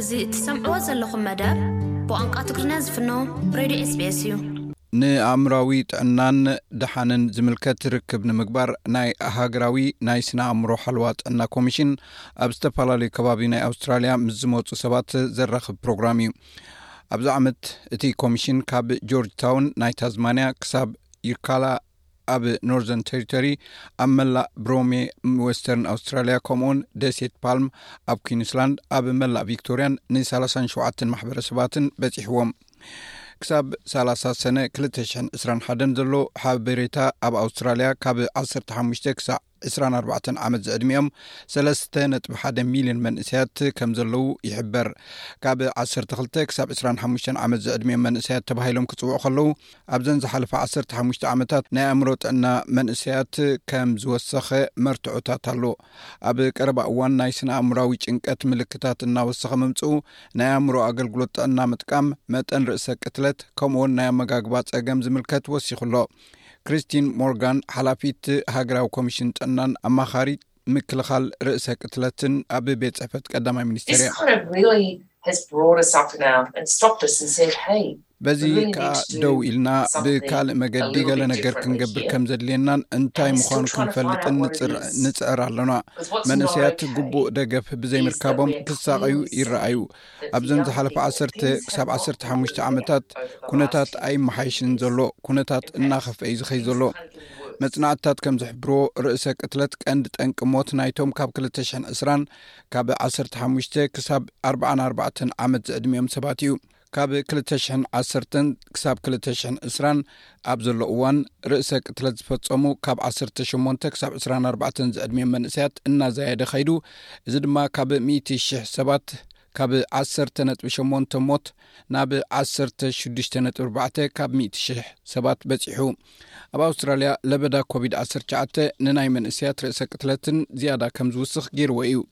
እዚ እትሰምዕዎ ዘለኹም መደብ ብቋንቋ ትግርኛ ዝፍኖ ሬድዮ ኤስቢኤስ እዩ። ንኣእምሮኣዊ ጥዕናን ደሓንን ዝምልከት ርክብ ንምግባር ናይ ሃገራዊ ናይ ስነ ኣእምሮ ሓልዋ ጥዕና ኮሚሽን ኣብ ዝተፈላለዩ ከባቢ ናይ ኣውስትራልያ ምስ ዝመፁ ሰባት ዘራኽብ ፕሮግራም እዩ ኣብዚ ዓመት እቲ ኮሚሽን ካብ ጆርጅ ታውን ናይ ታዝማንያ ክሳብ ይካላ ኣብ ኖርዘርን ቴሪቶሪ ኣብ መላእ ብሮሜ ወስተርን ኣውስትራልያ ከምኡውን ደሴት ፓልም ኣብ ኩንስላንድ ኣብ መላእ ቪክቶርያን ን37 ማሕበረሰባትን በፂሕዎም ክሳብ 30 ሰነ 221 ዘሎ ሓበሬታ ኣብ ኣውስትራልያ ካብ 15 ክሳዕ ዕስራን ኣርባዕተን ዓመት ዝዕድሚኦም ሰለስተ ነጥቢ ሓደ ሚልዮን መንእሰያት ከም ዘለዉ ይሕበር። ካብ ዓሰርተ ክልተ ክሳብ ዕስራን ሓሙሽተን ዓመት ዝዕድሚኦም መንእሰያት ተባሂሎም ክጽውዑ ከለዉ፣ ኣብዘን ዝሓለፋ ዓሰርተ ሓሙሽተ ዓመታት ናይ ኣእምሮ ጥዕና መንእሰያት ከም ዝወሰኸ መርትዖታት ኣሎ። ኣብ ቀረባ እዋን ናይ ስነ-ኣእምሮኣዊ ጭንቀት ምልክታት እናወሰኸ ምምጽኡ፣ ናይ ኣእምሮ ኣገልግሎት ጥዕና ምጥቃም፣ መጠን ርእሰ ቅትለት፣ ከምኡውን ናይ ኣመጋግባ ጸገም ዝምልከት ወሲኹ ኣሎ። ክሪስቲን ሞርጋን ሓላፊት ሃገራዊ ኮሚሽን ጥዕናን ኣማኻሪ ምክልኻል ርእሰ ቅትለትን ኣብ ቤት ፅሕፈት ቀዳማይ ሚኒስትር እያ በዚ ከዓ ደው ኢልና ብካልእ መገዲ ገለ ነገር ክንገብር ከም ዘድልየናን እንታይ ምዃኑ ክንፈልጥን ንፅዕር ኣሎና መንእሰያት ግቡእ ደገፍ ብዘይምርካቦም ክሳቐዩ ይረኣዩ ኣብዘን ዝሓለፋ ዓሰርተ ክሳብ ዓሰርተ ሓሙሽተ ዓመታት ኩነታት ኣይመሓይሽን ዘሎ ኩነታት እናኸፍአ ዩ ዝኸይ ዘሎ መፅናዕትታት ከም ዝሕብርዎ ርእሰ ቅትለት ቀንዲ ጠንቂ ሞት ናይቶም ካብ 20020 ካብ 15 ክሳብ 44 ዓመት ዝዕድሚኦም ሰባት እዩ ካብ 20010 ክሳብ 220 ኣብ ዘሎ እዋን ርእሰ ቅትለት ዝፈጸሙ ካብ ዓሰርተ ሸሞንተ ክሳብ ዕስራን ኣርባዕተን ዝዕድሚኦም መንእሰያት እናዛየደ ኸይዱ እዚ ድማ ካብ ሚእቲ ሽሕ ሰባት ካብ ዓሰርተ ነጥቢ ሸሞንተ ሞት ናብ ዓሰርተ ሽዱሽተ ነጥቢ ኣርባዕተ ካብ ሚእቲ ሽሕ ሰባት በጺሑ ኣብ ኣውስትራልያ ለበዳ ኮቪድ ዓሰርተ ትሽዓተ ንናይ መንእሰያት ርእሰ ቅትለትን ዝያዳ ከም ዝውስኽ ገይርዎ እዩ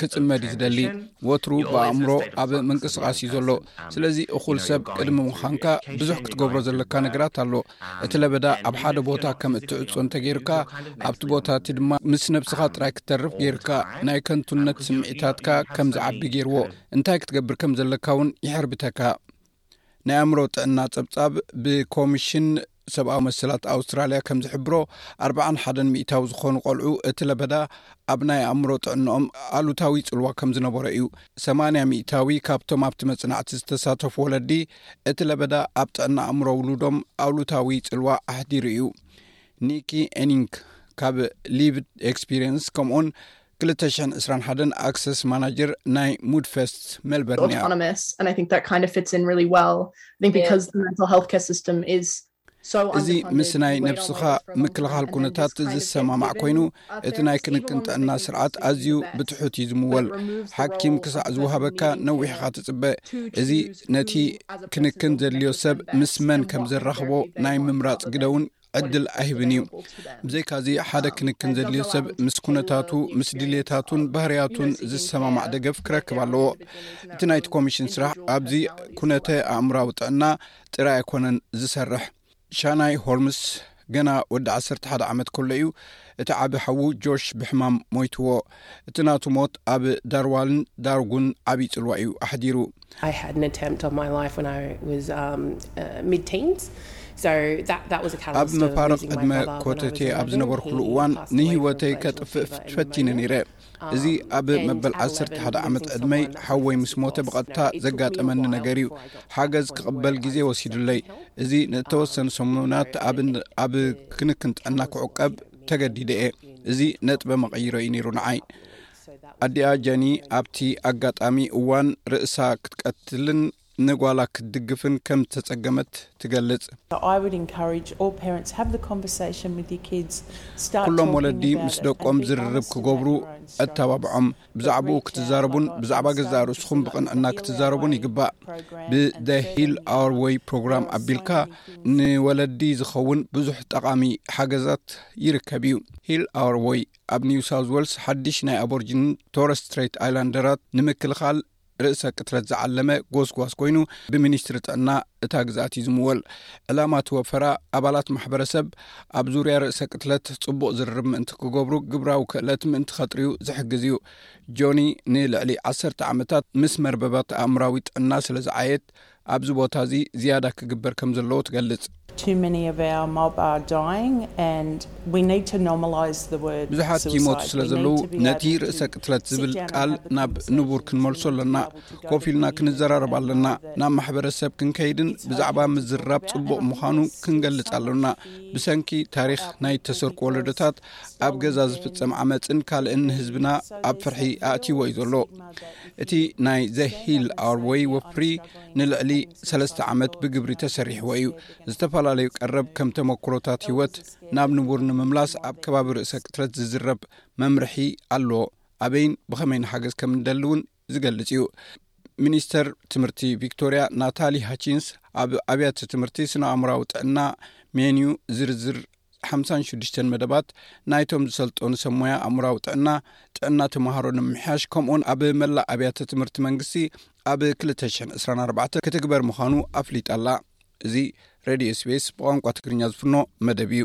ክጽመድ እዩ ዝደሊ ወትሩ ብኣእምሮ ኣብ ምንቅስቓስ እዩ ዘሎ ስለዚ እኹል ሰብ ቅድሚ ምዃንካ ብዙሕ ክትገብሮ ዘለካ ነገራት ኣሎ እቲ ለበዳ ኣብ ሓደ ቦታ ከም እትዕጾ እንተገይርካ ኣብቲ ቦታ እቲ ድማ ምስ ነብስኻ ጥራይ ክተርፍ ገይርካ ናይ ከንቱነት ስምዒታትካ ከም ዝዓቢ ገይርዎ እንታይ ክትገብር ከም ዘለካ እውን ይሕርብተካ ናይ ኣእምሮ ጥዕና ጸብጻብ ብኮሚሽን ሰብኣዊ መሰላት ኣውስትራልያ ከም ዝሕብሮ ኣርባዓን ሓደን ሚእታዊ ዝኾኑ ቆልዑ እቲ ለበዳ ኣብ ናይ ኣእምሮ ጥዕንኦም ኣሉታዊ ጽልዋ ከም ዝነበሮ እዩ ሰማንያ ሚእታዊ ካብቶም ኣብቲ መጽናዕቲ ዝተሳተፉ ወለዲ እቲ ለበዳ ኣብ ጥዕና ኣእምሮ ውሉዶም ኣሉታዊ ጽልዋ ኣሕዲሩ እዩ ኒኪ ኤኒንክ ካብ ሊቭድ ኤክስፒሪንስ ከምኡውን 221 ኣክሰስ ማናጀር ናይ ሙድፈስት ሜልበርን እያ። እዚ ምስ ናይ ነብስኻ ምክልኻል ኩነታት ዝሰማማዕ ኮይኑ እቲ ናይ ክንክን ጥዕና ስርዓት ኣዝዩ ብትሑት እዩ ዝምወል ሓኪም ክሳዕ ዝውሃበካ ነዊሕኻ ትፅበ እዚ ነቲ ክንክን ዘድልዮ ሰብ ምስ መን ከም ዘራኽቦ ናይ ምምራፅ ግደ እውን ዕድል ኣይህብን እዩ። ብዘይካዚ ሓደ ክንክን ዘድልዮ ሰብ ምስ ኩነታቱ፣ ምስ ድሌታቱን ባህርያቱን ዝሰማማዕ ደገፍ ክረክብ ኣለዎ። እቲ ናይቲ ኮሚሽን ስራሕ ኣብዚ ኩነተ ኣእምራዊ ጥዕና ጥራይ ኣይኮነን ዝሰርሕ። ሻናይ ሆልምስ ገና ወዲ ዓሰርተ ሓደ ዓመት ከሎ እዩ እቲ ዓቢ ሓዉ ጆሽ ብሕማም ሞይትዎ። እቲ ናቱ ሞት ኣብ ዳርዋልን ዳርጉን ዓብዪ ጽልዋ እዩ ኣሕዲሩ። ኣብ መፋርቕ ዕድመ ኮተቴ ኣብ ዝነበርኩሉ እዋን ንህይወተይ ከጥፍእ ፈቲነ ነይረ። እዚ ኣብ መበል ዓሰርተ ሓደ ዓመት ዕድመይ ሓወይ ምስ ሞተ ብቐጥታ ዘጋጠመኒ ነገር እዩ። ሓገዝ ክቕበል ግዜ ወሲዱለይ። እዚ ንእተወሰኑ ሰሙናት ኣብ ክንክን ጥዕና ክዕቀብ ተገዲደ እየ እዚ ነጥበ መቐይሮ እዩ ነይሩ ንዓይ ኣዲኣ ጀኒ ኣብቲ ኣጋጣሚ እዋን ርእሳ ክትቀትልን ንጓላ ክትድግፍን ከም ዝተጸገመት ትገልጽ ኩሎም ወለዲ ምስ ደቆም ዝርርብ ክገብሩ ኣተባብዖም ብዛዕባኡ ክትዛረቡን ብዛዕባ ገዛእ ርእስኹም ብቕንዕና ክትዛረቡን ይግባእ ብደ ሂል ኣወር ወይ ፕሮግራም ኣቢልካ ንወለዲ ዝኸውን ብዙሕ ጠቓሚ ሓገዛት ይርከብ እዩ ሂል ኣወር ወይ ኣብ ኒው ሳውት ወልስ ሓድሽ ናይ ኣቦርጅንን ቶረስትሬት ኣይላንደራት ንምክልኻል ርእሰ ቅትለት ዝዓለመ ጎስጓስ ኮይኑ ብሚኒስትሪ ጥዕና እታ ግዝኣት እዩ ዝምወል ዕላማ እቲ ወፈራ ኣባላት ማሕበረሰብ ኣብ ዙርያ ርእሰ ቅትለት ጽቡቕ ዝርርብ ምእንቲ ክገብሩ ግብራዊ ክእለት ምእንቲ ከጥርዩ ዝሕግዝ እዩ ጆኒ ንልዕሊ ዓሰርተ ዓመታት ምስ መርበባት ኣእምራዊ ጥዕና ስለ ዝዓየት ኣብዚ ቦታ እዚ ዝያዳ ክግበር ከም ዘለዎ ትገልጽ። ብዙሓት ይሞቱ ስለ ዘለዉ ነቲ ርእሰ ቅትለት ዝብል ቃል ናብ ንቡር ክንመልሶ ኣለና። ኮፍ ኢልና ክንዘራረብ ኣለና። ናብ ማሕበረሰብ ክንከይድን ብዛዕባ ምዝርራብ ጽቡቕ ምዃኑ ክንገልጽ ኣሎና። ብሰንኪ ታሪኽ ናይ እተሰርቁ ወለዶታት ኣብ ገዛ ዝፍጸም ዓመፅን ካልእን ንህዝብና ኣብ ፍርሒ ኣእትይዎ እዩ ዘሎ እቲ ናይ ዘሂል ኣርወይ ወፍሪ ንልዕሊ ሰለስተ ዓመት ብግብሪ ተሰሪሕዎ እዩ ዝተፈላለዩ ቀረብ ከም ተመክሮታት ህይወት ናብ ንቡር ንምምላስ ኣብ ከባቢ ርእሰ ቅትረት ዝዝረብ መምርሒ ኣሎ ኣበይን ብኸመይን ሓገዝ ከም ንደሊ እውን ዝገልጽ እዩ ሚኒስተር ትምህርቲ ቪክቶርያ ናታሊ ሃቺንስ ኣብ ኣብያተ ትምህርቲ ስነኣእምራዊ ጥዕና ሜንዩ ዝርዝር ሓምሳን ሽዱሽተን መደባት ናይቶም ዝሰልጦኑ ሰብ ሞያ ኣእምራዊ ጥዕና ጥዕና ተምሃሮ ንምምሕያሽ ከምኡውን ኣብ መላእ ኣብያተ ትምህርቲ መንግስቲ ኣብ 224 ክትግበር ምዃኑ ኣፍሊጣ ኣላ እዚ ሬድዮ ስቤስ ብቋንቋ ትግርኛ ዝፍኖ መደብ እዩ